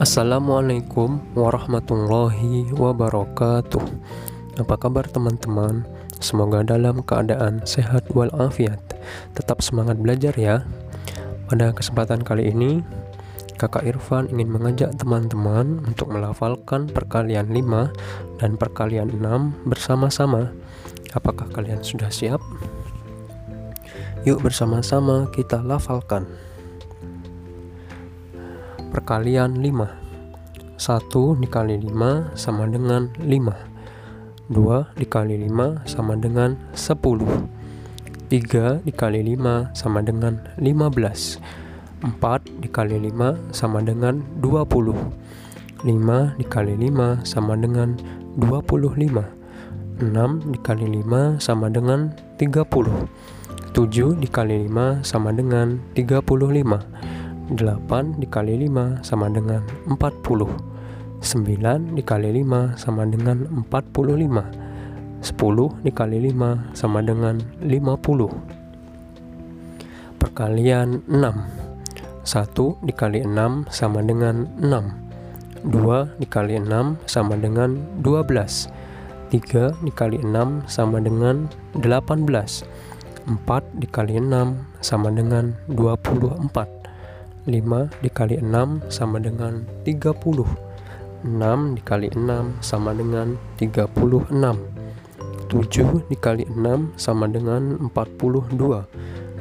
Assalamualaikum warahmatullahi wabarakatuh Apa kabar teman-teman? Semoga dalam keadaan sehat walafiat. Tetap semangat belajar ya. Pada kesempatan kali ini Kakak Irfan ingin mengajak teman-teman untuk melafalkan perkalian 5 dan perkalian 6 bersama-sama. Apakah kalian sudah siap? Yuk bersama-sama kita lafalkan. Perkalian 5 1 dikali 5 sama dengan 5 2 dikali 5 sama dengan 10 3 dikali 5 sama dengan 15 4 dikali 5 sama dengan 20 5 dikali 5 sama dengan 25 6 dikali 5 sama dengan 30 7 dikali 5 sama dengan 35 8 dikali 5 sama dengan 40 9 dikali 5 sama dengan 45 10 dikali 5 sama dengan 50 Perkalian 6 1 dikali 6 sama dengan 6 2 dikali 6 sama dengan 12 3 dikali 6 sama dengan 18 4 dikali 6 sama dengan 24 5 dikali 6 sama dengan 30 6 dikali 6 sama dengan 36 7 dikali 6 sama dengan 42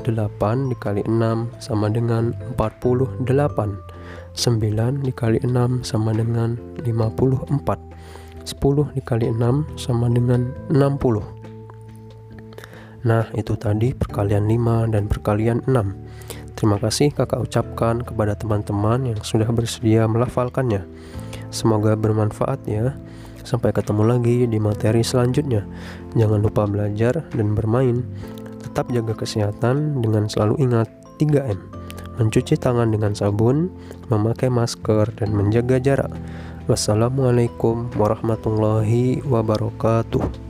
8 dikali 6 sama dengan 48 9 dikali 6 sama dengan 54 10 dikali 6 sama dengan 60 Nah itu tadi perkalian 5 dan perkalian 6 Terima kasih kakak ucapkan kepada teman-teman yang sudah bersedia melafalkannya. Semoga bermanfaat ya. Sampai ketemu lagi di materi selanjutnya. Jangan lupa belajar dan bermain. Tetap jaga kesehatan dengan selalu ingat 3M. Mencuci tangan dengan sabun, memakai masker, dan menjaga jarak. Wassalamualaikum warahmatullahi wabarakatuh.